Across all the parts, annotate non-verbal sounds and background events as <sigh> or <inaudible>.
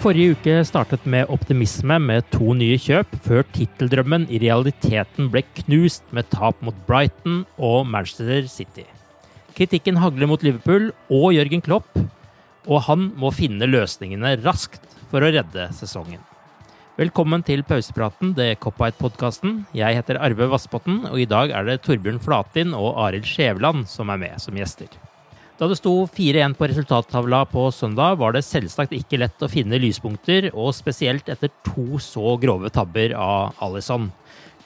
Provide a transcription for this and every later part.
Forrige uke startet med optimisme med to nye kjøp, før titteldrømmen i realiteten ble knust med tap mot Brighton og Manchester City. Kritikken hagler mot Liverpool og Jørgen Klopp, og han må finne løsningene raskt for å redde sesongen. Velkommen til pausepraten, det Cop-Out-podkasten. Jeg heter Arve Vassbotten, og i dag er det Torbjørn Flatin og Arild Skjævland som er med som gjester. Da det sto 4-1 på resultattavla på søndag, var det selvsagt ikke lett å finne lyspunkter, og spesielt etter to så grove tabber av Alison.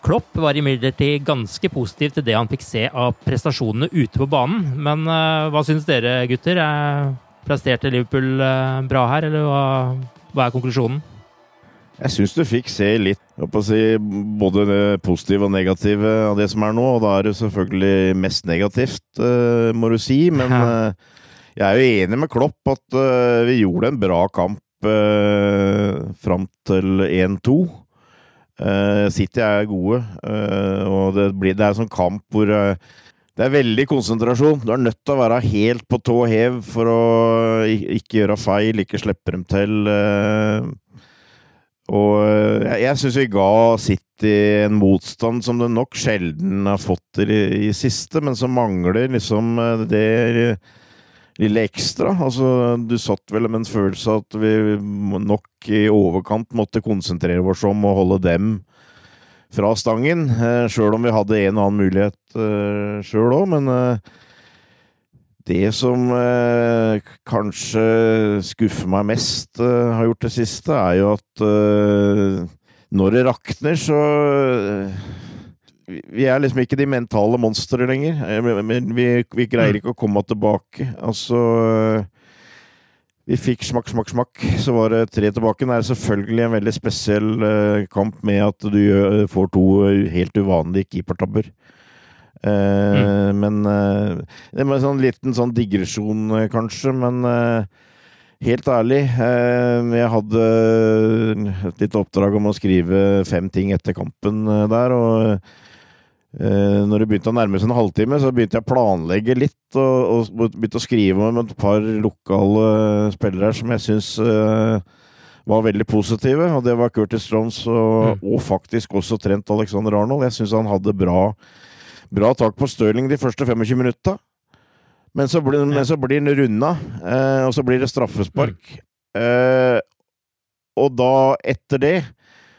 Klopp var imidlertid ganske positiv til det han fikk se av prestasjonene ute på banen. Men uh, hva syns dere, gutter? Er presterte Liverpool uh, bra her, eller hva, hva er konklusjonen? Jeg syns du fikk se litt si, både det positive og negative av det som er nå. Og da er det selvfølgelig mest negativt, uh, må du si. Men uh, jeg er jo enig med Klopp at uh, vi gjorde en bra kamp fram til 1-2. City er gode, og det, blir, det er en sånn kamp hvor det er veldig konsentrasjon. Du er nødt til å være helt på tå hev for å ikke gjøre feil, ikke slippe dem til. Og eh, jeg, jeg syns vi ga City en motstand som det nok sjelden har fått i, i siste, men som mangler liksom eh, det lille ekstra. Altså, du satt vel med en følelse at vi nok i overkant måtte konsentrere oss om å holde dem fra stangen, eh, sjøl om vi hadde en og annen mulighet sjøl òg, men det som eh, kanskje skuffer meg mest, eh, har gjort det siste, er jo at eh, når det rakner, så eh, Vi er liksom ikke de mentale monstre lenger. Eh, men vi, vi, greier ikke å komme tilbake. Altså eh, Vi fikk smakk, smakk, smakk, så var det tre tilbake. Det er selvfølgelig en veldig spesiell kamp med at du får to helt uvanlige keepertabber. Mm. Eh, men uh, Det var en sånn liten sånn digresjon, eh, kanskje, men helt ærlig Jeg hadde et lite oppdrag om å skrive fem ting etter kampen der, og når det begynte å nærme seg en halvtime, så begynte jeg å planlegge litt, og, og begynte å skrive om et par lokale spillere som jeg syns var veldig positive, og det var Curtis Stroms og, mm. og faktisk også Trent Alexander Arnold. Jeg syns han hadde bra bra tak på Stirling de første 25 minutta. Men så blir, men så blir den runda, eh, og så blir det straffespark. Mm. Eh, og da, etter det,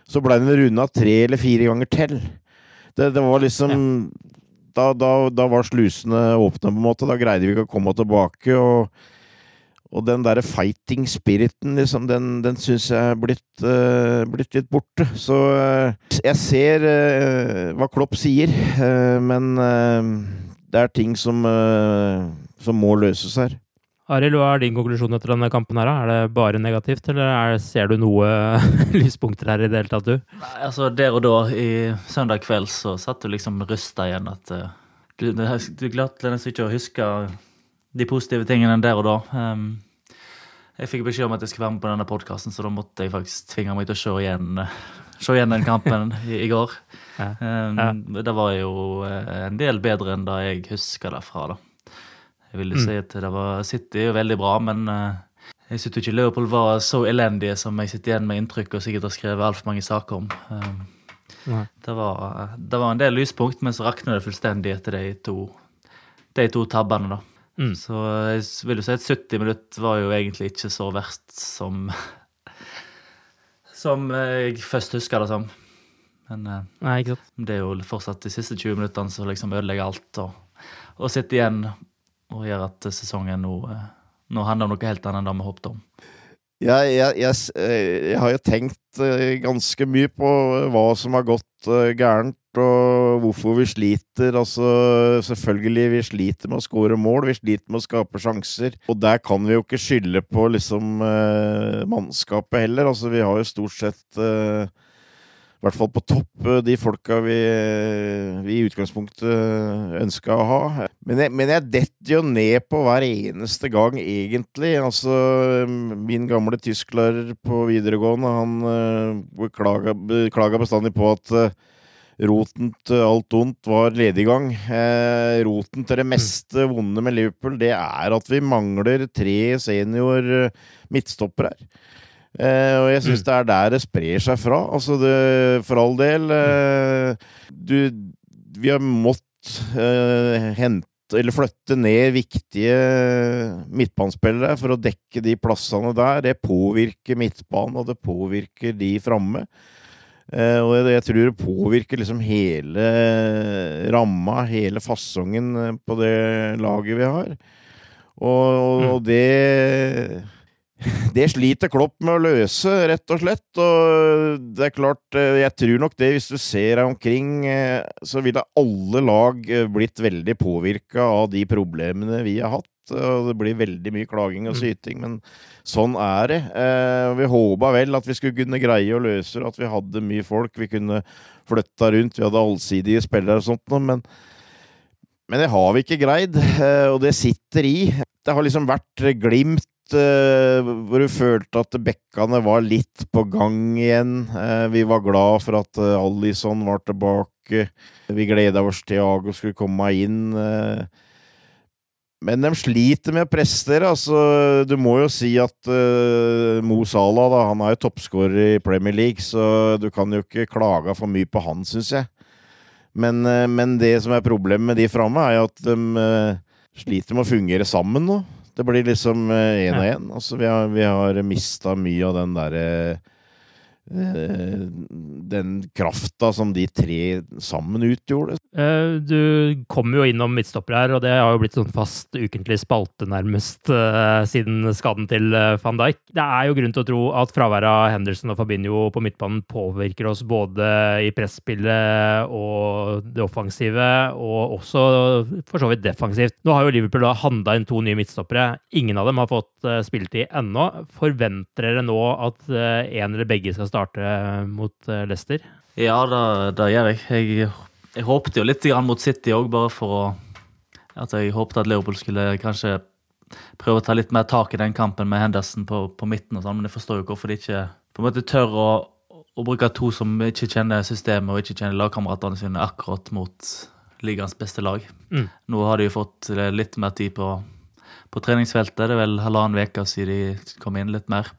så ble den runda tre eller fire ganger til. Det, det var liksom ja. da, da, da, var slusene åpne, på en måte. Da greide vi ikke å komme tilbake. og Og den derre fighting spiriten, liksom, den, den syns jeg er blitt, uh, blitt, litt borte. Så uh, jeg ser uh, hva Klopp sier, men det er ting som, som må løses her. Arild, hva er din konklusjon etter denne kampen? her? Er det bare negativt, eller er, ser du noe <laughs> lyspunkter her i det hele tatt, du? Nei, altså Der og da, i søndag kveld, så satt du liksom rusta igjen at du, du klarte nesten ikke å huske de positive tingene der og da. Um, jeg fikk beskjed om at jeg skulle være med på denne podkasten, så da måtte jeg faktisk tvinge meg til å se igjen, se igjen den kampen i, i går. Ja. Um, ja. Det var jo eh, en del bedre enn det jeg husker derfra. da. Jeg ville mm. si at det var City jo veldig bra, men uh, jeg syns ikke Leopold var så elendige som jeg sitter igjen med inntrykk og sikkert har skrevet altfor mange saker om. Um, det var, det var, en del lyspunkt, men så rakna det fullstendig etter de to, de to tabbene. da. Mm. Så jeg vil jo si at 70 minutter var jo egentlig ikke så verst som Som jeg først husker det som. Men eh, Nei, det er jo fortsatt de siste 20 minuttene som liksom ødelegger alt, og, og sitter igjen og gjør at sesongen nå, eh, nå handler om noe helt annet enn det vi håpet om. Ja, jeg, jeg, eh, jeg, har jo tenkt ganske mye på hva som har gått gærent og hvorfor vi sliter. Altså, selvfølgelig, vi sliter med å skåre mål, vi sliter med å skape sjanser. Og der kan vi jo ikke skylde på liksom eh, mannskapet heller. Altså, vi har jo stort sett eh, i hvert fall på topp, eh, de folka vi, vi i utgangspunktet ønska å ha. Men jeg, men jeg detter jo ned på hver eneste gang, egentlig. Altså, min gamle tysklærer på videregående, han uh, beklaga bestandig på at roten til alt ondt var lediggang. Eh, roten til det meste vonde med Liverpool, det er at vi mangler tre senior eh, midtstoppere her. Eh, og jeg syns mm. det er der det sprer seg fra. Altså, det, for all del eh, du, Vi har måttet eh, hente eller flytte ned viktige midtbanespillere for å dekke de plassene der. Det påvirker midtbanen, og det påvirker de framme. Uh, og jeg, tror det påvirker liksom hele ramma, hele fasongen eh, på det laget vi har. Og, og, mm. og det Det sliter Klopp med å løse, rett og slett. Og det er klart, eh, jeg tror nok det, hvis du ser deg omkring, så ville alle lag blitt veldig påvirka av de problemene vi har hatt. Og det blir veldig mye klaging og mm. syting, men sånn er det. Eh, vi håpa vel at vi skulle kunne greie å løse det, at vi hadde mye folk, vi kunne flytta rundt, vi hadde allsidige spillere og sånt men, men det har vi ikke greid, eh, og det sitter i. Det har liksom vært glimt hvor du følte at bekkene var litt på gang igjen. Vi var glad for at Alison var tilbake. Vi gleda oss til Ago skulle komme inn. Men de sliter med å prestere. Altså, du må jo si at uh, Mo Salah da, han er jo toppskårer i Premier League, så du kan jo ikke klage for mye på han, syns jeg. Men, uh, men, det som er problemet med de framme, er jo at de uh, sliter med å fungere sammen nå. Det blir liksom én og én. Altså, vi har, vi har mista mye av den derre den krafta som de tre sammen utgjorde. Eh, du kommer jo innom midtstopper her, og det har jo blitt sånn fast ukentlig spalte nærmest uh, siden skaden til van Dijk. Det er jo grunn til å tro at fraværet av Henderson og Fabinho på midtbanen påvirker oss både i presspillet og det offensive, og også for så vidt defensivt. Nå har jo Liverpool da handla inn to nye midtstoppere. Ingen av dem har fått spilletid ennå. Forventer dere nå at en eller begge skal starte mot eh, Leicester? Ja, det, gjør jeg. jeg. jeg. håpte jo litt mot City òg, bare for å at Jeg håpte at Leopold skulle kanskje prøve å ta litt mer tak i den kampen med Henderson på, på midten, og sånn, men jeg forstår jo hvorfor de ikke på en måte tør å, å bruke to som ikke kjenner systemet og ikke kjenner lagkameratene sine, akkurat mot ligaens beste lag. Mm. Nå har de jo fått litt mer tid på, på treningsfeltet. Det er vel halvannen uke siden de kom inn litt mer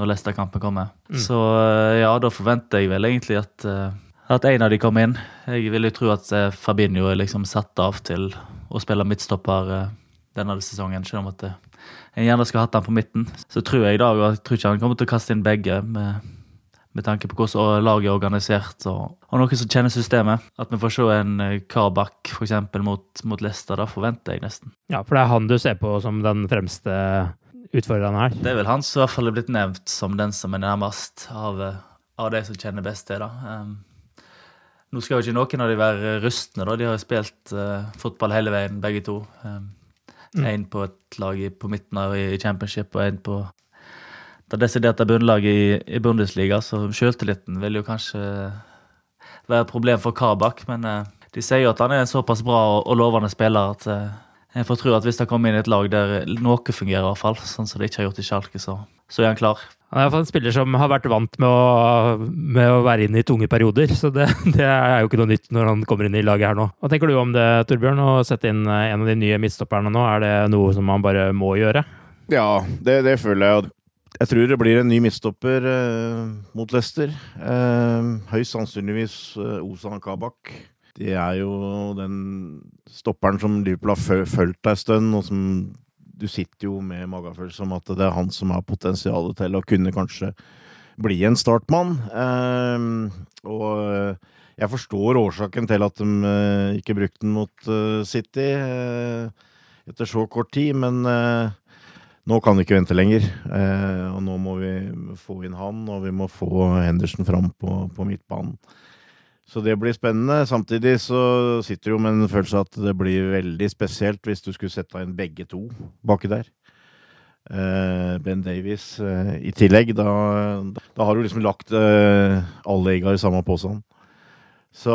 når Leicester-kampen kommer. Mm. Så eh, ja, da forventer jeg vel egentlig at, eh, at en av de kommer inn. Jeg vil jo tro at eh, Fabinho er liksom satt av til å spille midtstopper denne sesongen, selv om at en gjerne skulle hatt han på midten. Så tror jeg i dag, og jeg tror ikke han kommer til å kaste inn begge. med med tanke på hvordan laget er organisert, og, og noen som kjenner systemet. At vi får se en Karbakk f.eks. Mot, mot Leicester, da forventer jeg nesten. Ja, for det er han du ser på som den fremste utfordreren her? Det er vel han som i hvert fall er blitt nevnt som den som er nærmest av, eh, av de som kjenner best til. Um, nå skal jo ikke noen av de være rustne, da. De har jo spilt uh, fotball hele veien, begge to. Um, en på et lag i, på midten av i championship, og en på det desiderte bunnlaget i, i Bundesliga, så sjøltilliten vil jo kanskje være et problem for Kabak, men uh, de sier jo at han er en såpass bra og, og lovende spiller at uh, jeg får tro at hvis han kommer inn i et lag der noe fungerer, i hvert fall, sånn som det ikke har gjort i Schalke, så, så er han klar. Han er en spiller som har vært vant med å, med å være inne i tunge perioder, så det, <laughs> det, er jo ikke noe nytt når han kommer inn i laget her nå. Hva tenker du om det, Torbjørn, å sette inn en av de nye midtstopperne nå? Er det noe som man bare må gjøre? Ja, det, det føler jeg. Jeg tror det blir en ny midtstopper eh, mot Leicester. Eh, høyst sannsynligvis eh, Ozan Kabak. Det er jo den stopperen som Liverpool har fulgt en stund, og som du sitter jo med magefølelse om at det er han som har potensialet til å kunne kanskje bli en startmann. Eh, og jeg forstår årsaken til at de eh, ikke brukte den mot eh, City eh, etter så kort tid, men eh, nå kan vi ikke vente lenger. Eh, og nå må vi få inn han, og vi må få Henderson fram på, på midtbanen. Så det blir spennende. Samtidig så sitter du jo med en følelse at det blir veldig spesielt hvis du skulle sette inn begge to baki der. Uh, ben Davies uh, i tillegg. Da, da, har du liksom lagt uh, alle egga i samme posen. Så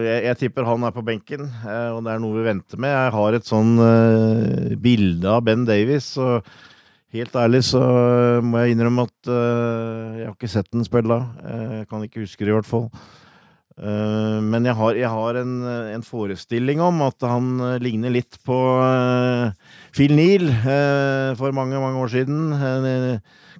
jeg, jeg, tipper han er på benken, og det er noe vi venter med. Jeg har et sånn bilde av Ben Davies, og helt ærlig så må jeg innrømme at jeg har ikke sett den spille. Jeg kan ikke huske det, i hvert fall. Eh, men jeg har, jeg har en, en, forestilling om at han eh, ligner litt på uh, Phil Neal for mange, mange år siden.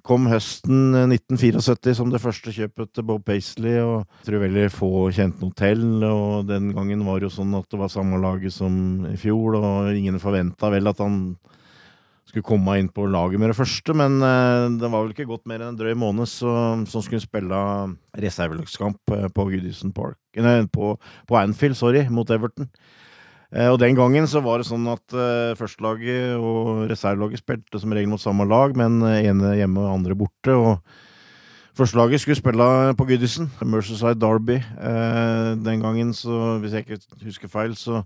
Kom høsten 1974 som det første kjøpet til Bob Paisley, og jeg tror veldig få kjente noe til. Og den gangen var det jo sånn at det var samme laget som i fjor, og ingen forventa vel at han skulle komme inn på laget med det første, men uh, det var vel ikke gått mer enn en drøy måned, så, som skulle spille reservelagskamp uh, på Goodison Park Nei, på, på, Anfield, sorry, mot Everton. Og den gangen så var det sånn at førstelaget og reservelaget spilte som regel mot samme lag, men ene hjemme og andre borte. og Førstelaget skulle spille på Goodison, Merceside Derby. den gangen, så hvis jeg ikke husker feil, så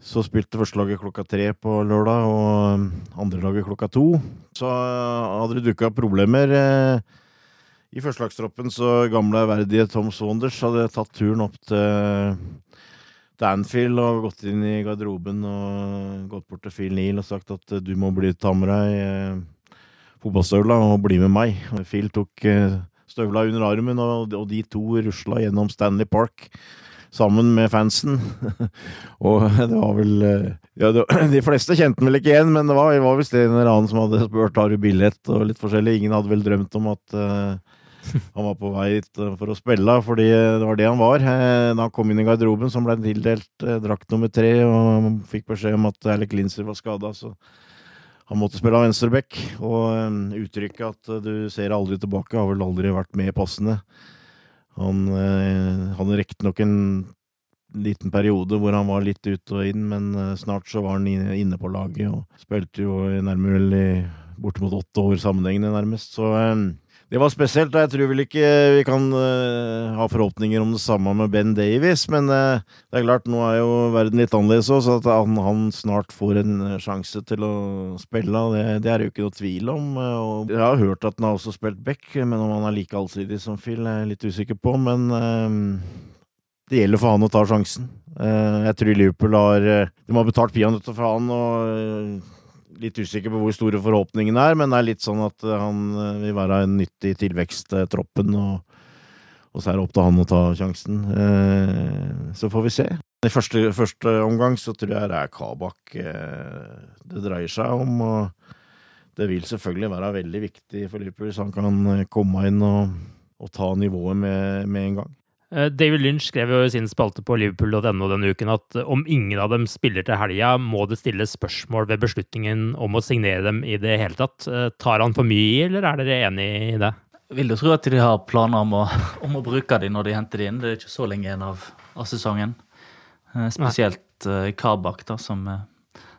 så spilte førstelaget klokka tre på lørdag, og andrelaget klokka to. Så uh, hadde det dukka problemer. Eh, I førstelagstroppen så gamle verdige Tom Saunders hadde tatt turen opp til, til Anfield og gått inn i garderoben og gått bort til Phil Neal og sagt at uh, du må bli ta med deg eh, fotballstøvla og bli med meg. Phil tok støvla under armen, og de to rusla gjennom Stanley Park sammen med fansen. <laughs> og det var vel eh, ja, det, <clears throat> De fleste kjente vel ikke igjen, men det var, var visst en eller annen som hadde spurt har du billett og litt forskjellig. Ingen hadde vel drømt om at uh, han var på vei hit eh, for å spille, fordi det var det han var. Da han kom inn i garderoben, så ble tildelt tildelt drakt nummer tre, og fikk beskjed om at Alec Linser var skada, så han måtte spille av venstreback. Og uttrykket at du ser aldri tilbake, har vel aldri vært med passende. Han eh, hadde riktignok en liten periode hvor han var litt ut og inn, men eh, snart så var han inne på laget og spilte jo nærmere bortimot åtte år sammenhengende, nærmest. Så eh, det var spesielt. og Jeg tror vel ikke vi kan uh, ha forhåpninger om det samme med Ben Davies, men uh, det er klart, nå er jo verden litt annerledes òg, så at han, han, snart får en sjanse til å spille, det, det er jo ikke noe tvil om. Og jeg har hørt at han har også spilt back, men om han er like allsidig som Phil, er jeg litt usikker på. Men uh, det gjelder for han å ta sjansen. jeg tror Liverpool har De har betalt peanøtter for han. og litt usikker på hvor store forhåpningene er, men det er litt sånn at eh, han eh, vil være en nyttig tilvekst til troppen. Og, og, så er det opp til han å ta sjansen. Eh, så får vi se. I første, første, omgang så tror jeg det er Kabak det dreier seg om. og det vil selvfølgelig være veldig viktig for Liverpool hvis han kan komme inn og, og ta nivået med, med en gang. Eh, David Lynch skrev jo i sin spalte på liverpool.no denne uken at eh, om ingen av dem spiller til helga, må det stilles spørsmål ved beslutningen om å signere dem i det hele tatt. Eh, tar han for mye i, eller er dere enig i det? Vil du tro at de har planer om å, <laughs> om å bruke dem når de henter dem inn. Det er ikke så lenge igjen av, av sesongen. Spesielt Nei. Kabak, da, som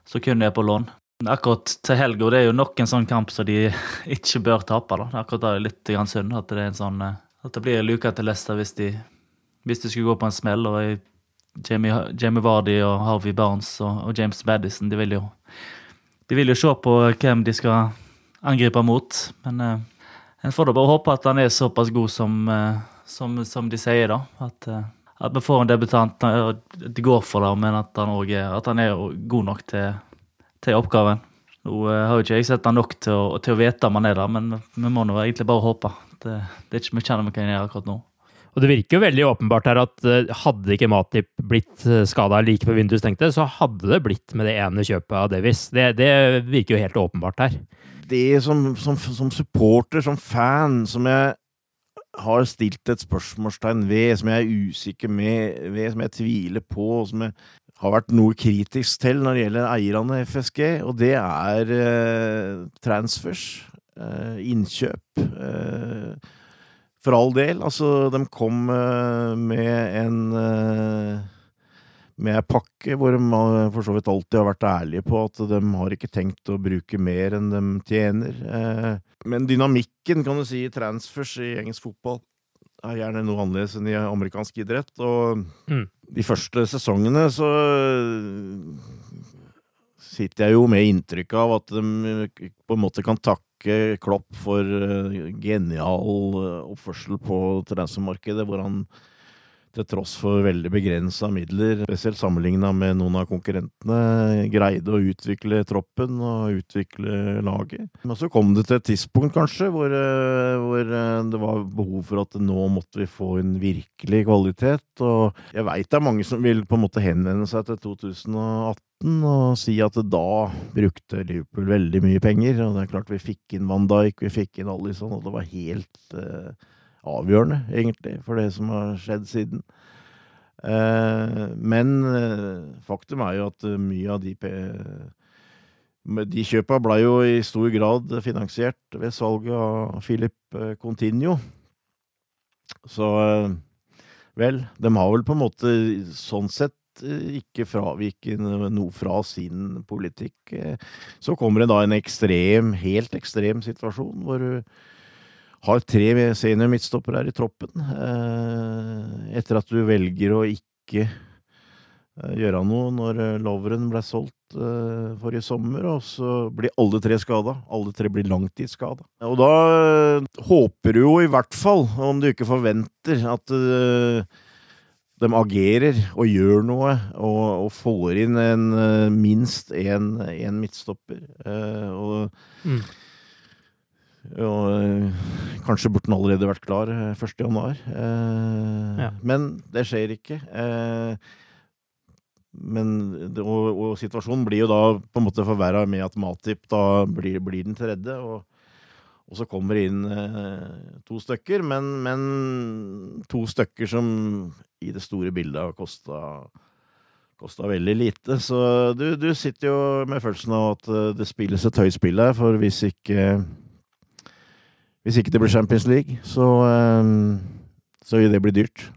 som kun er på lån. Akkurat til helga det er jo nok en sånn kamp som de <laughs> ikke bør tape. da. Akkurat det er litt synd at det er en sånn, at det blir luka til Leicester hvis de, hvis det skulle gå på en smell. og Jamie, Jamie Vardy og Harvey Barnes og, og James Madison de vil, jo, de vil jo se på hvem de skal angripe mot. Men eh, en får da bare håpe at han er såpass god som, eh, som, som de sier, da. At, eh, at, vi får en debutant. Det går for det, men at han, også at han er god nok til, til oppgaven. Nå eh, har jo ikke jeg sett han nok til å, til å vite om han er der, men vi må nå egentlig bare håpe. Det, det er ikke mye vi kan gjøre akkurat nå. Og Det virker jo veldig åpenbart her at hadde ikke Matip blitt skada like før vinduet stengte, så hadde det blitt med det ene kjøpet av Davies. Det, det virker jo helt åpenbart her det som, som, som, supporter, som fan, som jeg har stilt et spørsmålstegn ved, som jeg er usikker med, ved, som jeg tviler på, og som jeg har vært noe kritisk til når det gjelder eierne i FSG, og det er eh, transfers, eh, innkjøp. Eh, for all del. Altså, de kom eh, med en eh, med pakke, hvor de for så vidt alltid har vært ærlige på at de har ikke tenkt å bruke mer enn de tjener. Eh, men dynamikken, kan du si, i transfers i engelsk fotball er gjerne noe annerledes enn i amerikansk idrett. Og mm. de første sesongene så sitter jeg jo med inntrykk av at de på en måte kan takke Klopp for eh, genial eh, oppførsel på transfermarkedet, hvor han til tross for veldig begrensa midler, spesielt sammenligna med noen av konkurrentene, greide å utvikle troppen og utvikle laget. Men så kom det til et tidspunkt, kanskje, hvor, eh, hvor eh, det var behov for at nå måtte vi få en virkelig kvalitet. Og jeg veit det er mange som vil på en måte henvende seg til 2018 og si at da brukte Liverpool veldig mye penger. Og det er klart vi fikk inn Van Dijk, vi fikk inn Alison, og det var helt uh, avgjørende, egentlig, for det som har skjedd siden. Eh, men eh, faktum er jo at eh, mye av de de kjøpa ble jo i stor grad finansiert ved salget av Philip Continuo. Så vel, de har vel på en måte sånn sett ikke fraviket noe fra sin politikk. Så kommer det da en ekstrem, helt ekstrem situasjon hvor du har tre senior midtstoppere her i troppen. Eh, etter at du velger å ikke eh, gjøre noe når eh, Loveren ble solgt forrige sommer, og så blir alle tre skada. Alle tre blir langtidsskada. Og da håper du jo i hvert fall, om du ikke forventer, at de agerer og gjør noe, og, og får inn en, minst én midtstopper. og mm. Og øh, kanskje burde den allerede vært klar 1.1. Eh, eh, ja. Men det skjer ikke. Eh, men, og, og, situasjonen blir jo da på en måte forverra med at Matip da blir, blir den tredje. Og, og, så kommer det inn eh, to stykker, men, men, to stykker som i det store bildet har kosta kosta veldig lite. Så du, du, sitter jo med følelsen av at eh, det spilles et høyt spill her, for hvis ikke hvis ikke det blir Champions League, så, um, så vil det bli dyrt.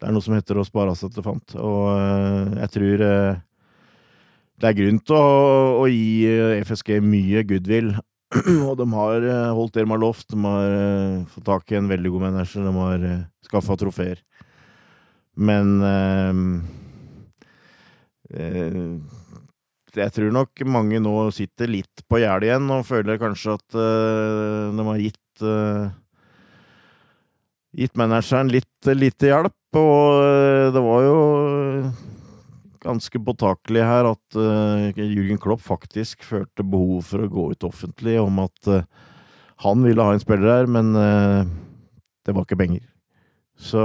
Det er noe som heter å spare seg til fant, og uh, jeg tror uh, det er grunn til å, å, gi FSG mye goodwill. <clears throat> og de har holdt det de har lovt. De har fått tak i en veldig god manager. De har uh, skaffa trofeer. Men jeg tror nok mange nå sitter litt på gjerdet igjen og føler kanskje at uh, de har gitt uh, gitt manageren litt lite hjelp. Og uh, det var jo ganske påtakelig her at Jürgen Klopp faktisk følte behov for å gå ut offentlig om at han ville ha en spiller her, men det var ikke penger. Så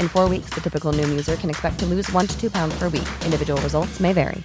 In four weeks, the typical Noom user can expect to lose one to two pounds per week. Individual results may vary.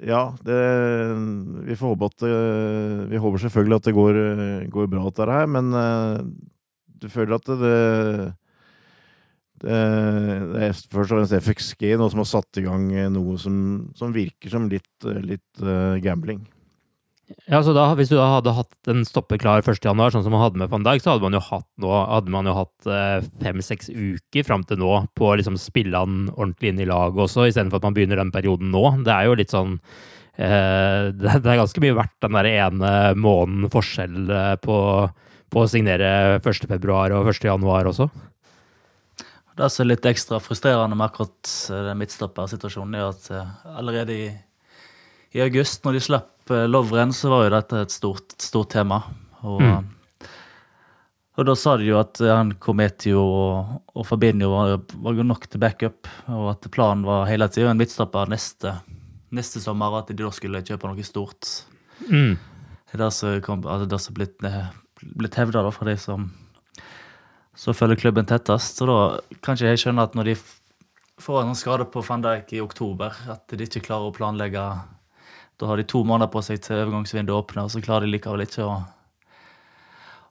Ja, det, vi får håpe at det, Vi håper selvfølgelig at det går, går bra, dette her, men eh, du føler at det, det, det er først og fremst FXG nå som har satt i gang noe som, som virker som litt, litt uh, gambling. Ja, så da, Hvis du da hadde hatt en stopper klar 1.1., sånn som man hadde med van Dijk, så hadde man jo hatt, hatt eh, fem-seks uker fram til nå på å liksom spille han ordentlig inn i laget også, istedenfor at man begynner den perioden nå. Det er jo litt sånn eh, <laughs> det, er ganske mye verdt den der ene måneden forskjell eh, på, på å signere 1.2. og 1.1. også. Det som er litt ekstra frustrerende med akkurat den midtstoppersituasjonen, er at allerede i, i august, når de slapp Lovren, så var jo dette et stort, stort tema. Og, mm. og, da sa de jo at han Kometio og, og Fabinho var, var jo nok til backup, og at planen var hele tida en midtstopper neste, neste sommer, at de da skulle kjøpe noe stort. Mm. Det som altså, er blitt, blitt hevda fra de som, som følger klubben tettest. Så da kan ikke jeg skjønne at når de får en skade på van Dijk i oktober, at de ikke klarer å planlegge da har de to måneder på seg til overgangsvinduet åpner, og så klarer de likevel ikke å,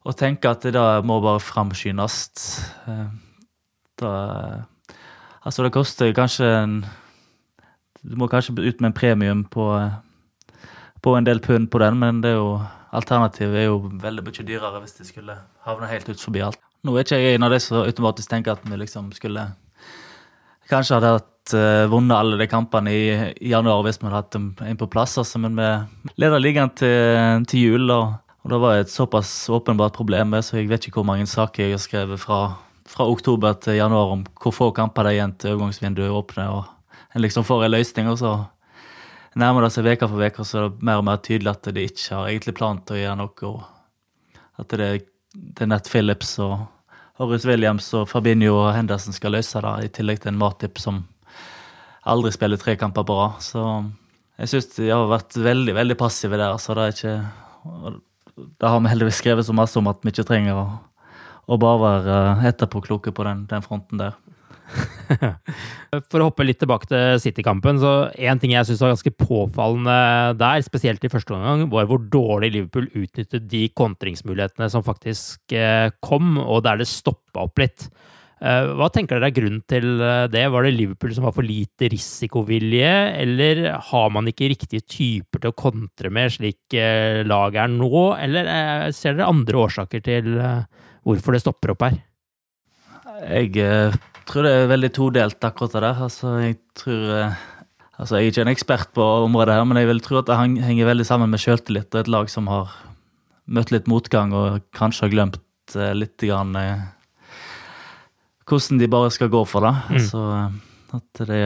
å tenke at det da må bare framskyndes. Eh, da, altså, det koster kanskje en Du må kanskje ut med en premium på, på en del pund på den, men det er jo alternativet er jo veldig mye dyrere hvis de skulle havne helt ut forbi alt. Nå er ikke jeg en av de som automatisk tenker at vi liksom skulle Kanskje hadde hatt uh, vunnet alle de kampene i, i, januar hvis vi hadde hatt dem inn på plass. Altså, men vi leder ligaen til, til jul, og, og, det var et såpass åpenbart problem. Så jeg vet ikke hvor mange saker jeg har skrevet fra, fra oktober til januar om hvor få kamper det er igjen til overgangsvinduet åpner, og en liksom får en løsning. og så nærmer det seg uke for uke, så er det mer og mer tydelig at de ikke har egentlig plan til å gjøre noe. og At det, det er Nett Phillips og Horace Williams og Fabinho og Henderson skal løse det, i tillegg til en Matip som aldri spiller tre kamper på rad. Så Jeg syns de har vært veldig veldig passive der. så det er ikke Det har vi heldigvis skrevet så masse om at vi ikke trenger å, å bare være etterpåkloke på den, den fronten der. <laughs> For å hoppe litt tilbake til City-kampen, så en ting jeg syns var ganske påfallende der, spesielt i første omgang, var hvor dårlig Liverpool utnyttet de kontringsmulighetene som faktisk eh, kom, og der det stoppa opp litt. Eh, hva tenker dere er grunnen til eh, det? Var det Liverpool som var for lite risikovilje, eller har man ikke riktige typer til å kontre med, slik eh, laget er nå, eller ser dere andre årsaker til hvorfor det stopper opp her? Jeg tror det er veldig todelt, akkurat det der. Altså, jeg tror Altså, jeg er ikke en ekspert på området her, men jeg vil tro at det henger veldig sammen med selvtillit og et lag som har møtt litt motgang og kanskje har glemt litt grann hvordan de bare skal gå for det. Mm. Altså, at det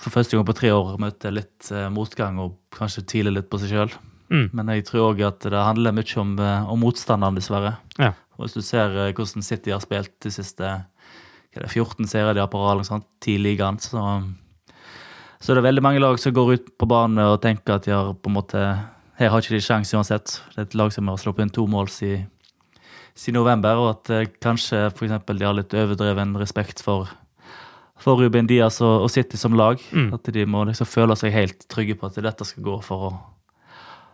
for første gang på tre år møter litt eh, motgang og kanskje tviler litt på seg sjøl. Mm. Men jeg tror òg at det handler mye om, eh, om motstanderen, dessverre. Ja. Og hvis du ser hvordan City har spilt de siste det, 14 serier de har på rad, ti ligaen, så, så er det veldig mange lag som går ut på banen og tenker at de har på en måte Her har ikke de sjanse uansett. Det er et lag som har sluppet inn to mål siden siden november, og at eh, kanskje f.eks. de har litt overdreven respekt for, for Ruben Diaz og, og City som lag. Mm. At de må liksom føle seg helt trygge på at dette skal gå for å,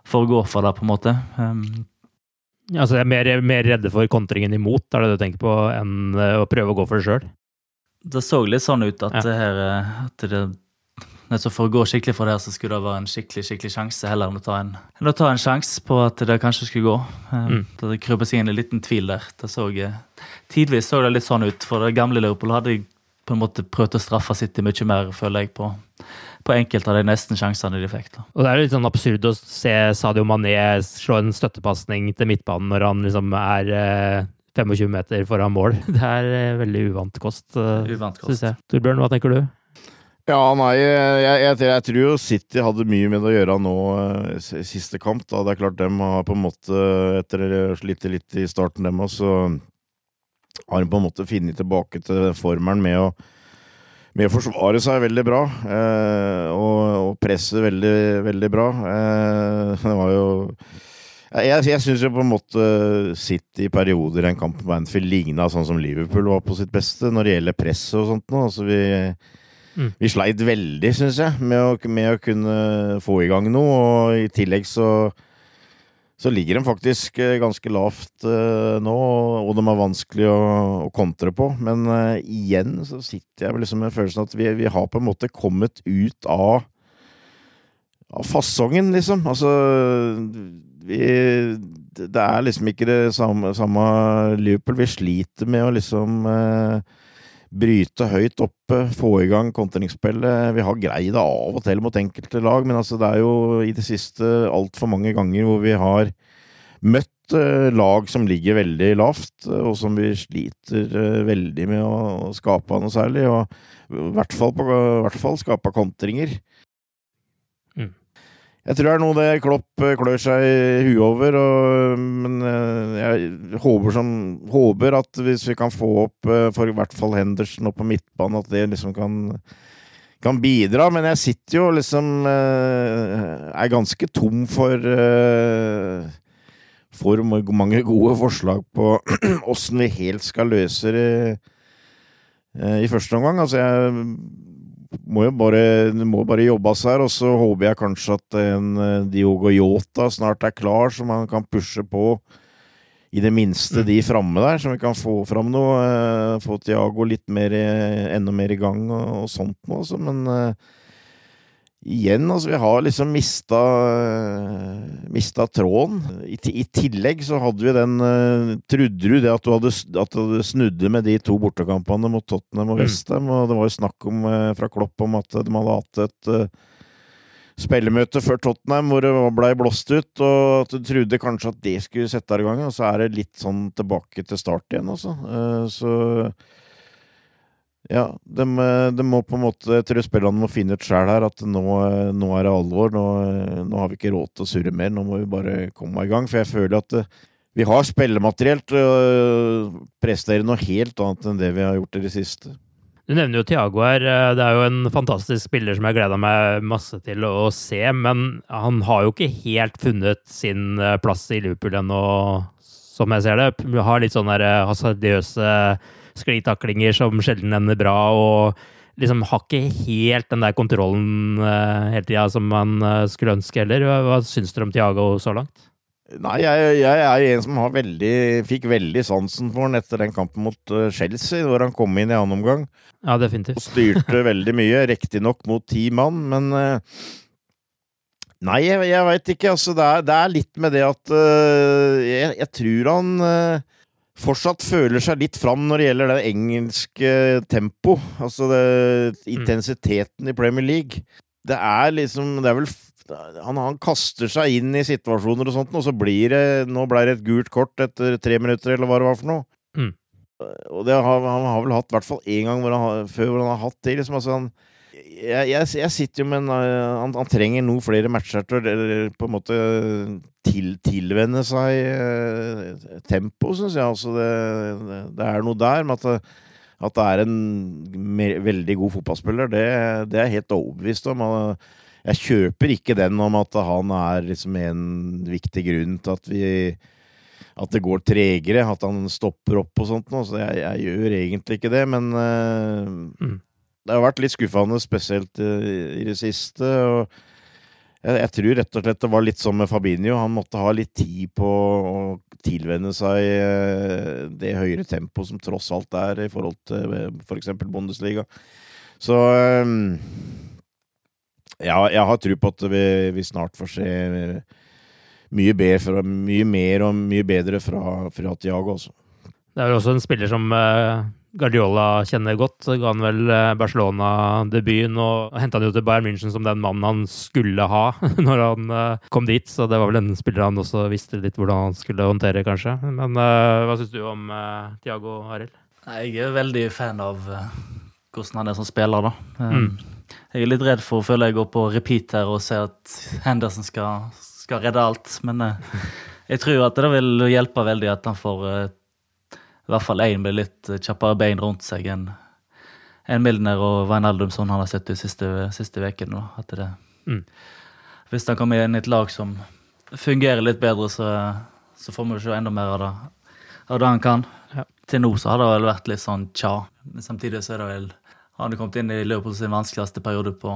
for å gå for det, på en måte. Um, altså, er mer, mer redde for kontringen imot, er det det du tenker på, enn eh, å prøve å gå for det sjøl? Det så litt sånn ut at, ja. det her, eh, at det, for å gå skikkelig for det så skulle det være en skikkelig skikkelig sjanse, heller enn å ta en, å ta en sjanse på at det kanskje skulle gå. Eh, mm. Det krøp seg inn en liten tvil der. Det så, eh, tidvis så det litt sånn ut, for det gamle Liverpool hadde på en måte prøvd å straffe City mye mer, føler jeg, på, på enkelte av de nesten sjansene de fikk. da. Og Det er litt sånn absurd å se Sadio Mané slå en støttepasning til midtbanen når han liksom er eh, 25 meter foran mål. <laughs> Det er eh, veldig uvant kost, uvant kost. synes jeg. Torbjørn, hva tenker du? Ja, nei, jeg, jeg, jeg, tror jo City hadde mye med det å gjøre nå eh, siste kamp. da. Det er klart dem har på en måte, etter å slitt litt i starten, dem også, har de på en måte funnet tilbake til formelen med å, med å forsvare seg veldig bra. Eh, og, og, presse veldig, veldig bra. Eh, det var jo jeg, jeg syns jo på en måte City i perioder i en kamp på Anfield ligna sånn som Liverpool var på sitt beste når det gjelder press og sånt. Nå. Altså vi Mm. Vi sleit veldig, syns jeg, med å, med å, kunne få i gang noe. Og i tillegg så, så ligger de faktisk eh, ganske lavt uh, nå, og de er vanskelig å, å kontre på. Men uh, igjen så sitter jeg liksom med følelsen at vi, vi, har på en måte kommet ut av, av fasongen, liksom. Altså vi, Det er liksom ikke det samme, samme Liverpool. Vi sliter med å liksom uh, bryte høyt oppe, få i gang kontringsspillet. Vi har greid det av og til mot enkelte lag, men altså det er jo i det siste altfor mange ganger hvor vi har møtt eh, lag som ligger veldig lavt, og som vi sliter eh, veldig med å skape noe særlig. Og i hvert fall, på, i hvert fall skape kontringer. Jeg tror det er noe det Klopp eh, klør seg i huet over, og, men eh, jeg håper, som, håper, at hvis vi kan få opp eh, for i hvert fall Henderson opp på midtbanen, at det liksom kan, kan bidra. Men jeg sitter jo liksom Er ganske tom for for mange gode forslag på <clears throat> åssen vi helt skal løse det i første omgang. Altså, jeg må jo bare, må bare jobbes her, og så håper jeg kanskje at en eh, Diogo Yota snart er klar, så man kan pushe på i det minste mm. de framme der, så vi kan få fram noe. Eh, få Tiago litt mer, enda mer i gang og, og sånt noe, altså. Men igjen, altså, vi har liksom mista, mista tråden. I, I, tillegg så hadde vi den uh, Trodde du det at du hadde, at du snudde med de to bortekampene mot Tottenham og. Westham? Mm. Og det var jo snakk om, uh, fra Klopp om at de hadde hatt et uh, spillemøte før Tottenham hvor det blei blåst ut, og at du trodde kanskje at det skulle sette i gang, og så er det litt sånn tilbake til start igjen, altså. så ja, de, de, må på en måte Jeg tror spillerne må finne ut sjøl her at nå, nå, er det alvor. Nå, nå, har vi ikke råd til å surre mer. Nå må vi bare komme i gang. For jeg føler at eh, vi har spillemateriell til å prestere noe helt annet enn det vi har gjort i det siste. Du nevner jo Tiago her. Eh, det er jo en fantastisk spiller som jeg gleda meg masse til å se, men han har jo ikke helt funnet sin eh, plass i Liverpool ennå, som jeg ser det. Har litt sånne hasardiøse sklitaklinger som sjelden ender bra, og liksom har ikke helt den der kontrollen hele tida som man skulle ønske heller. Hva syns dere om Thiago så langt? Nei, jeg, jeg, er en som veldig, fikk veldig sansen for han etter den kampen mot uh, Chelsea, hvor han kom inn i annen omgang. Ja, definitivt. Og styrte <laughs> veldig mye, riktignok mot ti mann, men uh, Nei, jeg, jeg veit ikke. Altså, det er, det er, litt med det at uh, jeg, jeg, tror han fortsatt føler seg litt fram når det gjelder det engelske tempo. Altså det, mm. intensiteten i Premier League. Det er liksom Det er vel han, han, kaster seg inn i situasjoner og sånt, og så blir det Nå ble det et gult kort etter tre minutter, eller hva det var for noe. Mm. Og det har, han har vel hatt i hvert fall én gang hvor han, før hvor han har hatt det. Liksom, altså han, jeg, jeg, jeg, sitter jo med en han, han, trenger noen flere matcher til å på en måte til, tilvenne seg eh, tempo, syns jeg. Altså det, det, det, er noe der med at, at det er en mer, veldig god fotballspiller. Det, det er jeg helt overbevist om. Jeg kjøper ikke den om at han er liksom en viktig grunn til at vi at det går tregere, at han stopper opp og sånt noe. Så jeg, jeg, gjør egentlig ikke det, men uh, mm. Det har vært litt skuffende, spesielt uh, i det siste. jeg, jeg, tror rett og slett det var litt som med Fabinho. Han måtte ha litt tid på å tilvenne seg uh, det høyere tempoet som tross alt er i forhold til f.eks. For Bundesliga. Så ja, jeg har tro på at vi, vi snart får se mye, bedre, mye, mer og mye bedre fra, fra Tiago også. Det er vel også en spiller som uh, Guardiola kjenner godt. Ga han vel uh, Barcelona-debuten og henta han jo til Bayern München som den mannen han skulle ha <laughs> når han uh, kom dit. Så det var vel en spiller han også visste litt hvordan han skulle håndtere, kanskje. Men hva syns du om Tiago Arild? Jeg er veldig fan av hvordan han er som spiller, da. Mm. Jeg er litt redd for å føle jeg går på repeat her og ser at Henderson skal, skal redde alt. Men jeg tror at det vil hjelpe veldig at han får i hvert fall én med litt kjappere bein rundt seg enn en Milner og Wijnaldum som han har sett de siste, siste ukene. Mm. Hvis han kommer inn i et lag som fungerer litt bedre, så, så får vi se enda mer av det, av det han kan. Ja. Til nå så har det vel vært litt sånn tja. Men samtidig så er det vel han hadde kommet inn i Liverpool sin vanskeligste periode på,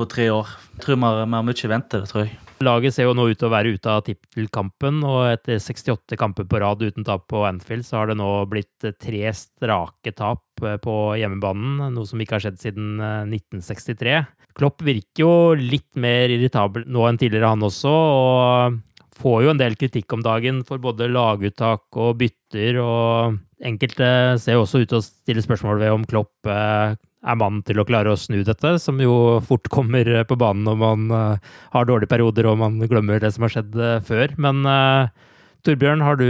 på tre år. Tror vi har mye i vente, det tror jeg. Laget ser jo nå ut til å være ute av tittelkampen, og etter 68 kamper på rad uten tap på Anfield, så har det nå blitt tre strake tap eh, på hjemmebanen, noe som ikke har skjedd siden 1963. Eh, Klopp virker jo litt mer irritabel nå enn tidligere, han også, og får jo en del kritikk om dagen for både laguttak og bytter, og enkelte ser jo også ut til å stille spørsmål ved om Klopp eh, er mannen til å klare å snu dette, som jo fort kommer på banen når man eh, har dårlige perioder og man glemmer det som har skjedd eh, før. Men Torbjørn, har du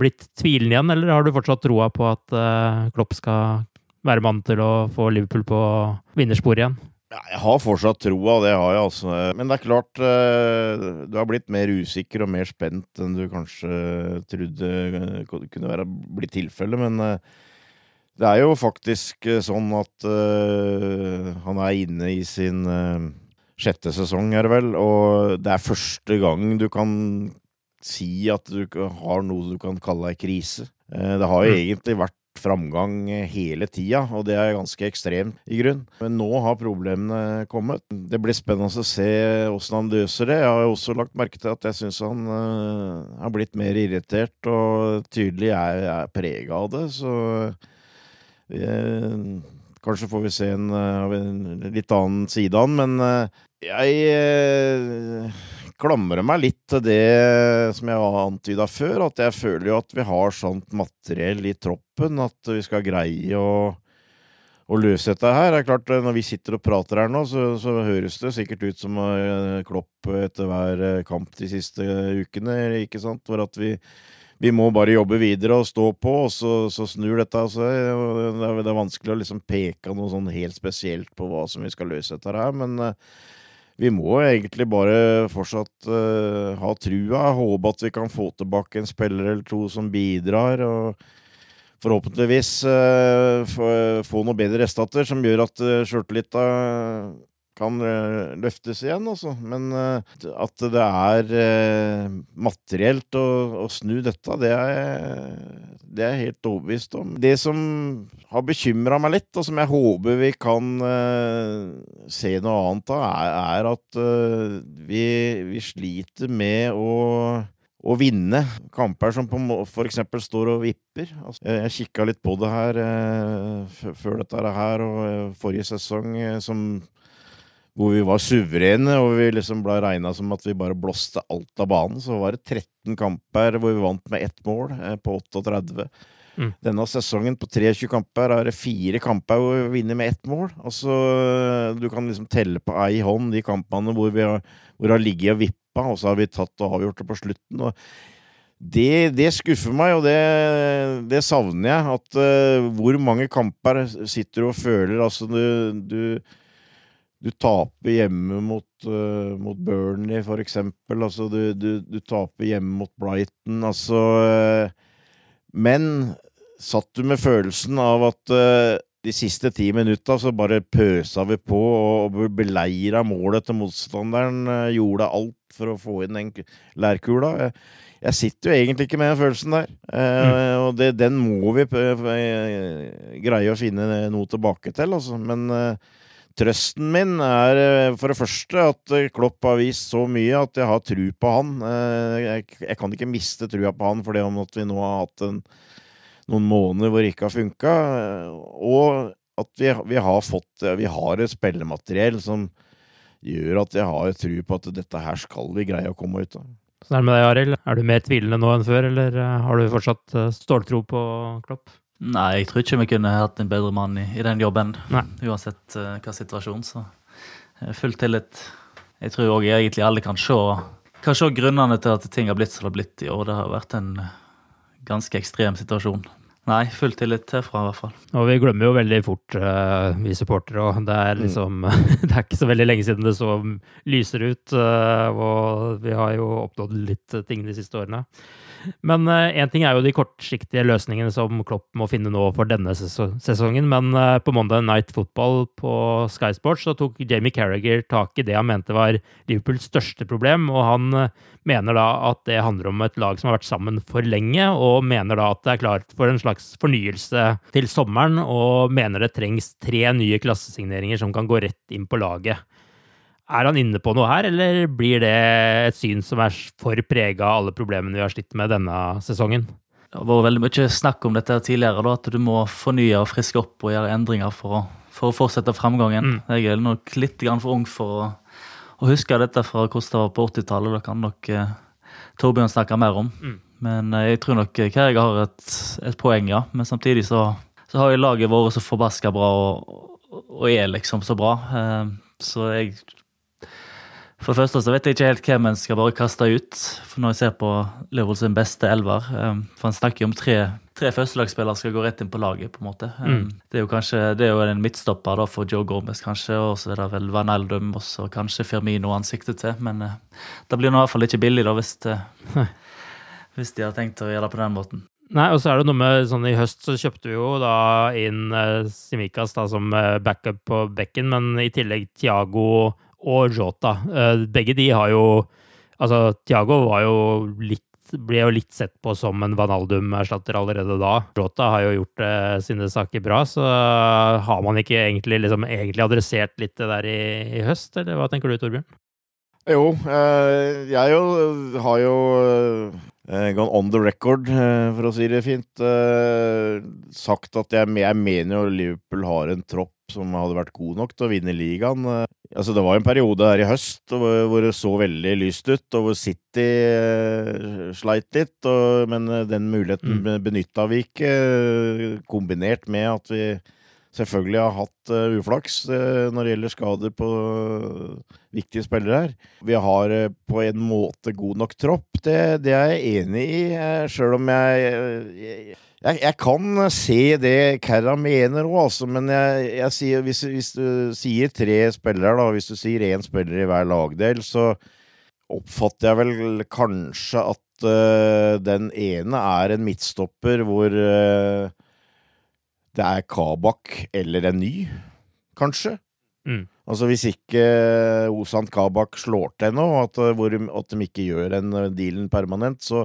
blitt tvilende igjen, eller har du fortsatt troa på at Klopp skal være mannen til å få Liverpool på vinnersporet igjen? Jeg har fortsatt troa, det har jeg altså. Men det er klart, eh, du har blitt mer usikker og mer spent enn du kanskje trodde kunne være blitt tilfellet. Men eh, det er jo faktisk eh, sånn at han er inne i sin sjette sesong, er det vel. Og det er første gang du kan si at du har noe du kan kalle ei krise. Det har jo mm. egentlig vært framgang hele tida, og det er ganske ekstremt i grunn. Men nå har problemene kommet. Det blir spennende å se åssen han løser det. Jeg har også lagt merke til at jeg syns han uh, har blitt mer irritert, og tydelig er, er prega av det, så uh, Kanskje får vi se en, uh, en litt annen side av han, men jeg klamrer meg litt til det som jeg har antyda før, at jeg føler jo at vi har sånt materiell i troppen at vi skal greie å, å løse dette her. Det er klart, Når vi sitter og prater her nå, så, så høres det sikkert ut som Klopp etter hver kamp de siste ukene, ikke sant? For at vi, vi må bare jobbe videre og stå på, og så, så snur dette seg. Er, det er vanskelig å liksom peke noe sånn helt spesielt på hva som vi skal løse dette her, men uh, vi må egentlig bare fortsatt uh, ha trua, håpe at vi kan få tilbake en spiller eller to som bidrar. og forhåpentligvis uh, få noe bedre restatter som gjør at uh, sjøltillita kan uh, løftes igjen, altså. Men uh, at det er uh, materielt å, å, snu dette, det er, det er jeg helt overbevist om. Det som har bekymra meg litt, og som jeg håper vi kan se noe annet av, er, at vi, vi sliter med å å vinne kamper som f.eks. står og vipper. Altså, jeg kikka litt på det her eh, før dette her, og forrige sesong, eh, som hvor vi var suverene og vi liksom ble regna som at vi bare blåste alt av banen. Så var det 13 kamper hvor vi vant med ett mål eh, på 38. Mm. Denne sesongen på 23 kamper er det fire kamper hvor vi vinner med ett mål. Altså, du kan liksom telle på ei hånd de kampene hvor vi har, hvor har ligget og vippa, og så har vi tatt og avgjort det på slutten. og det, det, skuffer meg, og det, det savner jeg. At uh, hvor mange kamper sitter du og føler Altså, du, du du taper hjemme mot, uh, mot Burnley, for eksempel. Altså, du, du, du, taper hjemme mot Brighton. Altså uh, Men satt du med følelsen av at uh, de siste ti minutta så bare pøsa vi på og beleira målet til motstanderen. gjorde alt for å få inn den lærkula. Jeg, jeg sitter jo egentlig ikke med den følelsen der. Mm. Og det, den må vi greie å finne noe tilbake til, altså. Men Trøsten min er eh, for det første at eh, Klopp har vist så mye at jeg har tru på han. Eh, jeg, kan ikke miste trua på han fordi om at vi nå har hatt en, noen måneder hvor det ikke har funka. Og at vi, vi, har fått Vi har et spillemateriell som gjør at jeg har tru på at dette her skal vi greie å komme ut av. Sånn er det med deg, Arild. Er du mer tvilende nå enn før, eller har du fortsatt ståltro på Klopp? Nei, jeg tror ikke vi kunne hatt en bedre mann i, i den jobben. Nei. Uansett uh, hva situasjon. Så uh, full tillit. Jeg tror òg egentlig alle kan se, kan se grunnene til at ting har blitt som det har blitt i år. Det har vært en uh, ganske ekstrem situasjon. Nei, full tillit herfra i hvert fall. Og vi glemmer jo veldig fort, uh, vi supportere òg. Det er mm. liksom mm. <laughs> Det er ikke så veldig lenge siden det så lyser ut. Uh, og vi har jo oppnådd litt ting de siste årene. Men én uh, ting er jo de kortsiktige løsningene som Klopp må finne nå for denne sesongen. Men uh, på Monday Night Football på Sky Sports så tok Jamie Carriager tak i det han mente var Liverpools største problem. Og han uh, mener da at det handler om et lag som har vært sammen for lenge, og mener da at det er klart for en slags fornyelse til sommeren, og mener det trengs tre nye klassesigneringer som kan gå rett inn på laget. Er han inne på noe her, eller blir det et syn som er for prega av alle problemene vi har slitt med denne sesongen? Det har vært veldig mye snakk om dette tidligere, da, at du må fornye og friske opp og gjøre endringer for å, for å fortsette framgangen. Mm. Jeg er nok litt for ung for å, å, huske dette fra hvordan det var på 80-tallet. Det kan nok eh, Torbjørn snakke mer om. Mm. Men eh, jeg tror nok Kerrig har et, et, poeng, ja. Men samtidig så, så har jo laget vært så forbaska bra og, og, er liksom så bra. Eh, så jeg for det første så vet jeg ikke helt hvem en skal bare kaste ut. For Når jeg ser på Liverpool sin beste elver um, For han snakker jo om tre, tre førstelagsspillere skal gå rett inn på laget. på en måte. Um, mm. Det er jo kanskje, det er jo en midtstopper da for Joe Gomez, kanskje. Og så er det vel Van Eldum og så kanskje Firmino han sikter til. Men uh, det blir nå i hvert fall ikke billig, da, hvis, uh, hvis de har tenkt å gjøre det på den måten. Nei, og så er det noe med sånn I høst så kjøpte vi jo da inn uh, Simikas da som backup på bekken, men i tillegg Tiago og Jota. Eh, begge de har jo Altså, Tiago var jo litt ble jo litt sett på som en Vanaldum-erstatter allerede da. Jota har jo gjort eh, sine saker bra, så har man ikke egentlig, liksom, egentlig adressert litt det der i, i, høst, eller hva tenker du, Torbjørn? Jo, eh, jeg jo, har jo eh, gone on the record, eh, for å si det fint, eh, sagt at jeg, jeg mener jo Liverpool har en tropp som hadde vært god nok til å vinne ligaen. Eh, altså, det var en periode her i høst hvor det så veldig lyst ut, og hvor City uh, sleit litt. Og, men eh, den muligheten mm. benytta vi ikke, kombinert med at vi selvfølgelig har hatt uh, uflaks uh, når det gjelder skader på uh, viktige spillere her. Vi har på en måte god nok tropp, det, det er jeg enig i, sjøl om jeg, jeg jeg, kan se det Kerra mener òg, altså, men jeg, jeg sier, hvis, hvis, du sier tre spillere, da, hvis du sier én spiller i hver lagdel, så oppfatter jeg vel kanskje at uh, den ene er en midtstopper hvor uh, det er Kabak eller en ny, kanskje. Mm. Altså Hvis ikke Osant Kabak slår til nå, at, hvor, at de ikke gjør den dealen permanent, så,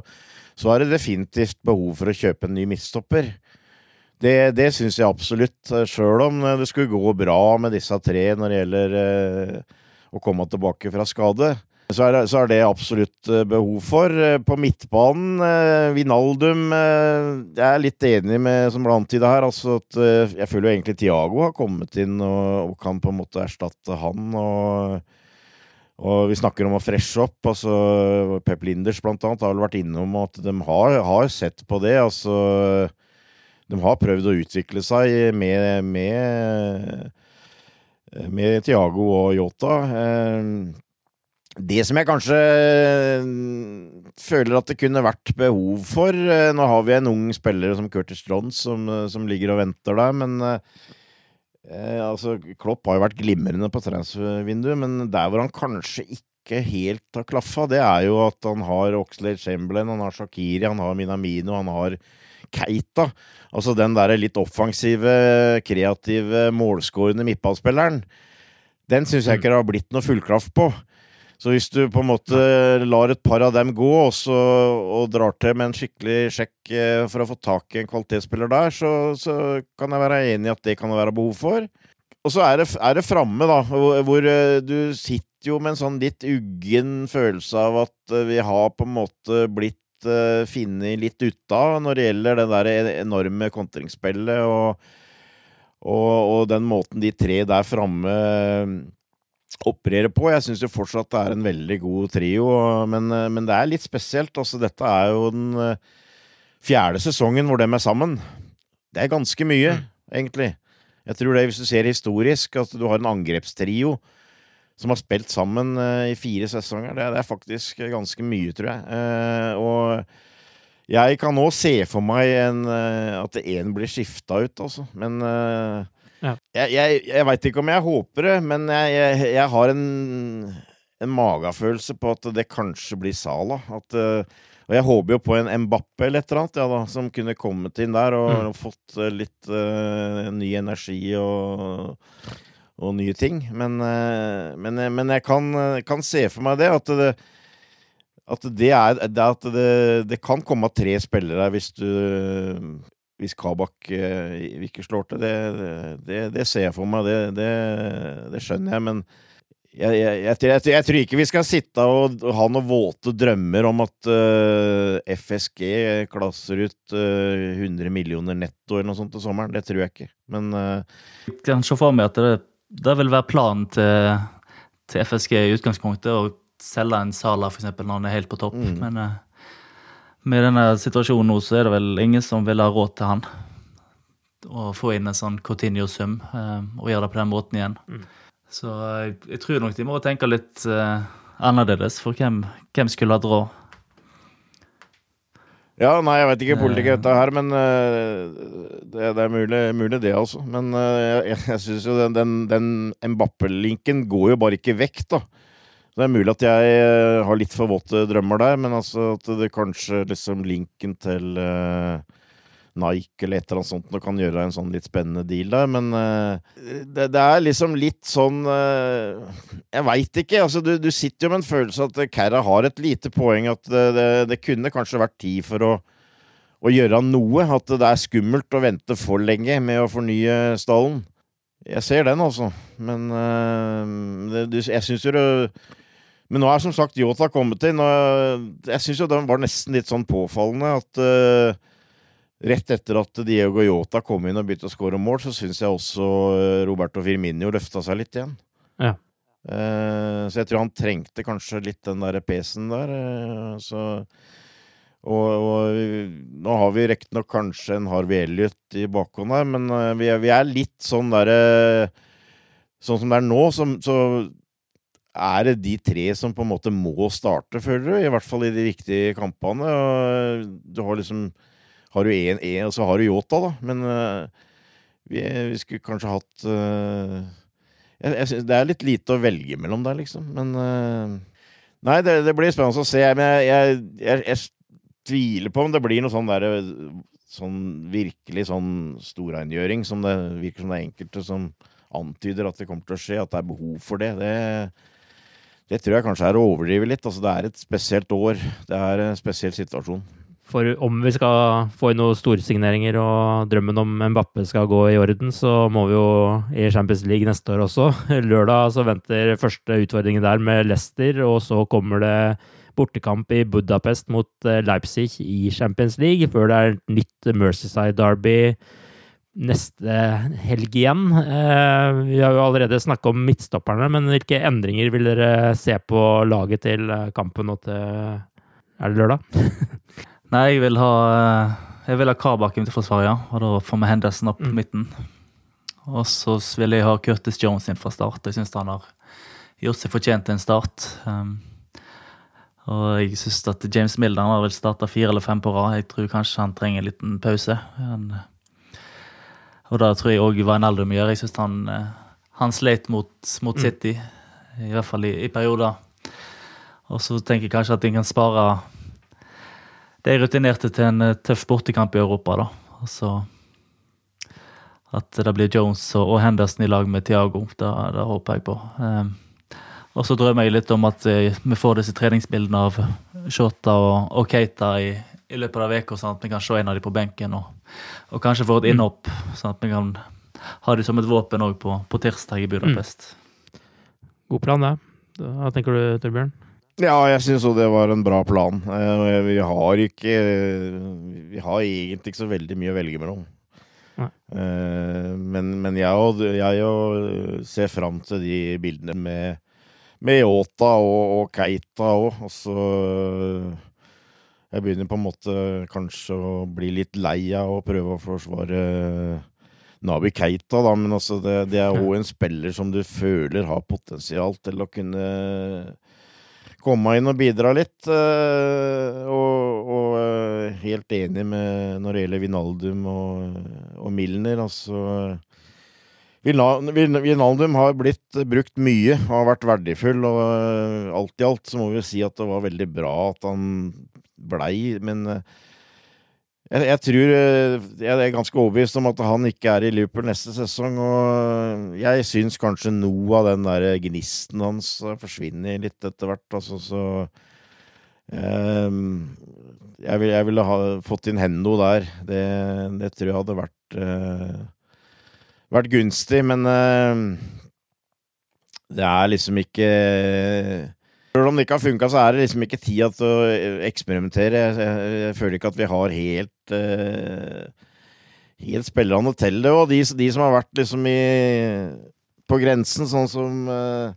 så er det definitivt behov for å kjøpe en ny midtstopper. Det, det syns jeg absolutt, sjøl om det skulle gå bra med disse tre når det gjelder eh, å komme tilbake fra skade. Så er, det, så er det absolutt eh, behov for. Eh, på midtbanen, Vinaldum eh, Jeg er litt enig med som ble antyda her. Altså at jeg føler jo egentlig Tiago har kommet inn og, og kan på en måte erstatte han. og, og vi snakker om å freshe opp. altså Pep Linders blant annet har vel vært innom at de har, har sett på det. altså De har prøvd å utvikle seg med, med, med Tiago og Yota. Eh, det som jeg kanskje føler at det kunne vært behov for eh, Nå har vi en ung spiller som Curtis Johns som, eh, som ligger og venter der, men eh, altså, Klopp har jo vært glimrende på transfervinduet, men der hvor han kanskje ikke helt har klaffa, det er jo at han har Oxlade Chamberlain, han har Shakiri, han har Minamino, han har Keita. Altså den der litt offensive, kreative, målskårende midtballspilleren. Den syns jeg ikke det har blitt noe fullklaff på. Så hvis du på en måte lar et par av dem gå og, så, og drar til med en skikkelig sjekk eh, for å få tak i en kvalitetsspiller der, så, så kan jeg være enig i at det kan det være behov for. Og så er det, er det framme, da, hvor, hvor eh, du sitter jo med en sånn litt uggen følelse av at eh, vi har på en måte blitt uh, funnet litt uta når det gjelder det der enorme kontringsspillet og, og, og den måten de tre der framme opererer på. Jeg syns jo fortsatt det er en veldig god trio, men, men, det er litt spesielt. Altså, dette er jo den fjerde sesongen hvor de er sammen. Det er ganske mye, mm. egentlig. Jeg tror det, hvis du ser historisk, at du har en angrepstrio som har spilt sammen i fire sesonger, det, det, er faktisk ganske mye, tror jeg. og jeg kan nå se for meg en, at én blir skifta ut, altså. Men ja. Jeg, jeg, jeg veit ikke om jeg håper det, men jeg, jeg, jeg har en, en magefølelse på at det kanskje blir Sala. At, uh, og jeg håper jo på en Mbappe eller et eller annet, ja, da, som kunne kommet inn der og, mm. fått uh, litt uh, ny energi og, og nye ting. Men, men, men jeg kan, kan, se for meg det, at det, at det er, det, at det, det kan komme tre spillere hvis du hvis Kabak eh, ikke slår til, det, det, det, ser jeg for meg, det, det skjønner jeg, men jeg, jeg, jeg, jeg, tror ikke vi skal sitte og ha noen våte drømmer om at uh, eh, FSG klasser ut uh, 100 millioner netto eller noe sånt til sommeren. Det tror jeg ikke, men uh, Jeg kan se for meg at det, det vil være planen til, til, FSG i utgangspunktet, å selge en Sala f.eks. når han er helt på topp. Mm. men... Uh, med denne situasjonen nå, så er det vel ingen som vil ha råd til han. Å få inn en sånn Cotinio-sum eh, og gjøre det på den måten igjen. Mm. Så jeg, jeg, tror nok de må tenke litt eh, annerledes, for hvem, hvem skulle hatt råd? Ja, nei, jeg vet ikke politikk dette her, men uh, det, det, er mulig, mulig, det, altså. Men uh, jeg, jeg syns jo den, den, den Mbappe-linken går jo bare ikke vekk, da. Det er mulig at jeg eh, har litt for våte drømmer der, men altså at det kanskje liksom linken til uh, Nike eller et eller annet sånt nå kan gjøre en sånn litt spennende deal der, men uh, det, det, er liksom litt sånn Jeg veit ikke. altså du, du, sitter jo med en følelse at Kæra har et lite poeng, at det, det, det kunne kanskje vært tid for å, å gjøre noe. At det er skummelt å vente for lenge med å fornye stallen. Jeg ser den, altså. Men jeg syns jo det men nå er som sagt Yota kommet inn, og jeg syns jo den var nesten litt sånn påfallende at uh, rett etter at Diego Yota kom inn og begynte å skåre mål, så syns jeg også eh, Roberto Firminio løfta seg litt igjen. Ja. Uh, så jeg tror han trengte kanskje litt den der pesen der. Uh, så og, og, nå har vi riktignok kanskje en Harvey Elliot i bakhånd her, men vi er, vi er litt sånn derre Sånn som det er nå, så, så er det de tre som på en måte må starte, føler du? I hvert fall i de viktige kampene. Du har liksom Har du én, og så har du Yota, da. Men uh, vi, vi, skulle kanskje hatt uh, jeg, jeg synes Det er litt lite å velge mellom der, liksom. Men uh, Nei, det, det, blir spennende å se. Men jeg, jeg, jeg, tviler på om det blir noe sånn derre sånn virkelig sånn storrengjøring som det virker som det er enkelte som antyder at det kommer til å skje, at det er behov for det. Det, det tror jeg kanskje er å overdrive litt. Altså, det er et spesielt år. Det er en spesiell situasjon. For om vi skal få inn noen storsigneringer og drømmen om Mbappe skal gå i orden, så må vi jo i Champions League neste år også. <laughs> Lørdag så venter første utfordringen der med Leicester, og så kommer det bortekamp i Budapest mot eh, Leipzig i Champions League, før det er nytt Mercyside Derby neste helg igjen. Eh, vi har jo allerede snakka om midtstopperne, men hvilke endringer vil dere se på laget til eh, kampen og til Er det lørdag? <laughs> Nei, jeg vil ha jeg vil ha Kabak inn til forsvaret, ja. Og da får vi Henderson opp mm. midten. Og så vil jeg ha Curtis Jones inn fra start. Jeg syns han har gjort seg fortjent til en start. Um, og jeg syns at James Milder har vel starta fire eller fem på rad. Jeg tror kanskje han trenger en liten pause. Han, og da tror jeg òg Wijnaldum gjør. Jeg syns han, eh, han slet mot, mot mm. City, mm. i hvert fall i, i, perioder. Og så tenker jeg kanskje at en kan spare de rutinerte til en eh, tøff bortekamp i Europa, da. Og så at det blir Jones og Henderson i lag med Thiago. Det, det håper jeg på. Um, og så drømmer jeg litt om at eh, vi får disse treningsbildene av Shota og, og Keita i, i, løpet av uka, sånn at vi kan se en av dem på benken og, og kanskje få et mm. innhopp. Sånn at vi kan ha det som et våpen òg på, på, tirsdag i Budapest. Mm. God plan, det. Hva tenker du, Torbjørn? Ja, jeg syns òg det var en bra plan. Eh, vi har ikke Vi har egentlig ikke så veldig mye å velge mellom. Uh, men, men jeg, og, jeg ser fram til de bildene med med Yota og, og Keita òg. Altså Jeg begynner på en måte kanskje å bli litt lei av å prøve å forsvare Nabi Keita, da, men altså det, det er òg en spiller som du føler har potensial til å kunne komme inn og bidra litt. Eh, og, og eh, helt enig med når det gjelder Vinaldum og, og Milner. Altså Vinaldum har blitt brukt mye, har vært verdifull, og eh, alt i alt så må vi si at det var veldig bra at han blei, men eh, jeg, jeg, tror eh, Jeg er ganske overbevist om at han ikke er i Liverpool neste sesong, og jeg syns kanskje noe av den der gnisten hans forsvinner litt etter hvert, altså, så um, jeg, vil, jeg, ville ha fått inn Hendo der. Det, det tror jeg hadde vært uh, vært gunstig, men uh, det er liksom ikke Selv om det ikke har funka, så er det liksom ikke tida til å eksperimentere. Jeg, føler ikke at vi har helt uh, helt spillerne til det. Og de, de, som har vært liksom i på grensen, sånn som uh,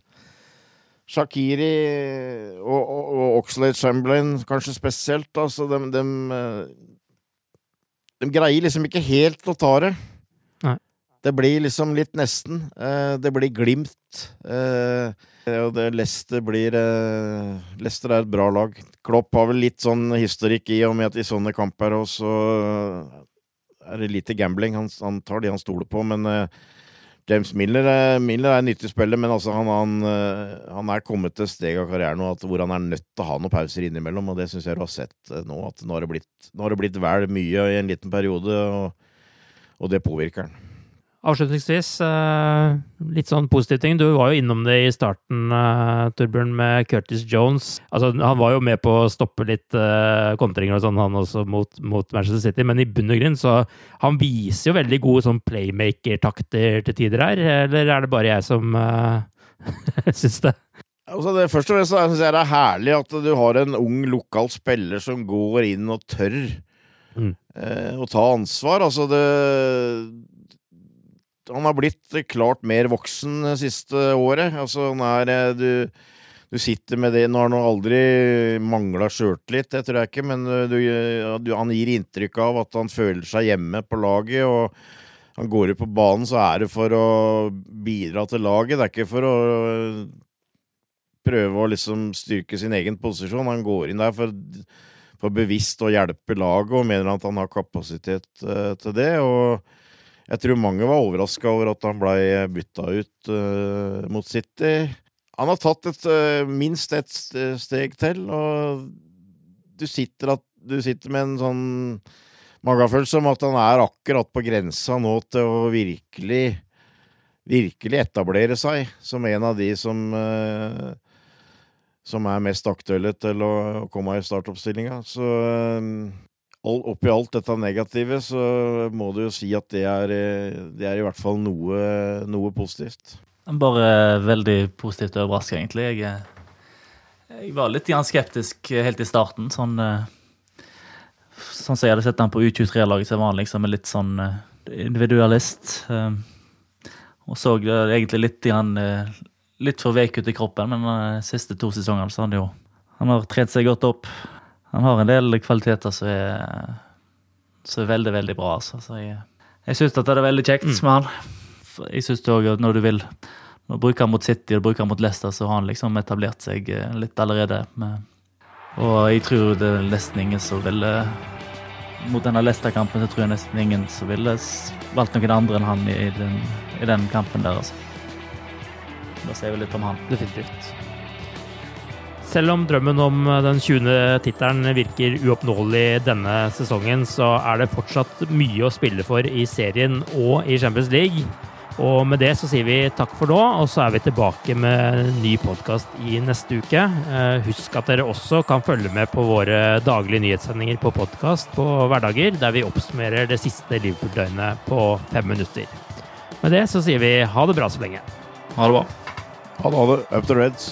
Shakiri og, og, og Oxlade Chamberlain, kanskje spesielt, altså, de, de, de, greier liksom ikke helt å ta det. Det blir liksom litt nesten. Eh, det blir Glimt. Eh, og det Leicester blir eh, Leicester er et bra lag. Klopp har vel litt sånn historikk i og med at i sånne kamper også er det lite gambling. Han, han tar de han stoler på, men James Miller, Miller, er en nyttig spiller, men altså han, han, han, er kommet til et steg av karrieren nå hvor han er nødt til å ha noen pauser innimellom, og det syns jeg du har sett nå. At nå har det blitt, blitt vel mye i en liten periode, og, og det påvirker han. Avslutningsvis, eh, litt sånn positiv ting. Du var jo innom det i starten, Turbjørn Torbjørn, med Curtis Jones. Altså, han var jo med på å stoppe litt uh, kontringer og sånn, han også, mot, mot, Manchester City, men i bunn og grunn så Han viser jo veldig gode sånn playmaker-takter til tider her, eller er det bare jeg som <laughs> uh, syns det? Altså det, først og fremst syns jeg det er herlig at du har en ung lokal spiller som går inn og tør mm. eh, å ta ansvar. Altså det han har blitt klart mer voksen det siste året. Altså, han er eh, du, du sitter med det Nå har han aldri mangla sjøltillit, det tror jeg ikke, men du, du, han gir inntrykk av at han føler seg hjemme på laget. og han går ut på banen, så er det for å bidra til laget. Det er ikke for å prøve å liksom styrke sin egen posisjon. Han går inn der for, for bevisst å hjelpe laget og mener at han har kapasitet til det. og jeg tror mange var overraska over at han blei bytta ut uh, mot City. Han har tatt et, uh, minst ett steg til, og du sitter, at, du sitter med en sånn magefølelse om at han er akkurat på grensa nå til å virkelig virkelig etablere seg som en av de som uh, som er mest aktuelle til å komme i startoppstillinga. Så oppi alt dette negative, så må du jo si at det er, det er i hvert fall noe, noe positivt. Bare veldig positivt overraska, egentlig. Jeg, jeg, var litt skeptisk helt i starten. Sånn, sånn som jeg hadde sett han på U23-laget, så var han liksom litt sånn individualist. Og så egentlig litt, litt for veik ut i kroppen, men de siste to sesongene så han jo Han har trent seg godt opp han har en del kvaliteter som er, som er veldig, veldig bra. Altså. Så jeg, jeg syns det er veldig kjekt mm. med han. Jeg syns òg at når du vil når du bruker han mot City og bruker han mot Leicester, så har han liksom etablert seg eh, litt allerede. Med, og jeg tror det er nesten ingen som ville Mot denne Leicester-kampen så tror jeg nesten ingen som ville valgt noen andre enn han i den, i den kampen der, altså. Da sier vi litt om han. Definitivt. Selv om drømmen om den 20. tittelen virker uoppnåelig denne sesongen, så er det fortsatt mye å spille for i serien og i Champions League. Og med det så sier vi takk for nå, og så er vi tilbake med ny podkast i neste uke. Eh, husk at dere også kan følge med på våre daglige nyhetssendinger på podkast på hverdager, der vi oppsummerer det siste Liverpool-døgnet på fem minutter. Med det så sier vi ha det bra så lenge. Ha det bra. Ha det. Ha det. Up the Reds.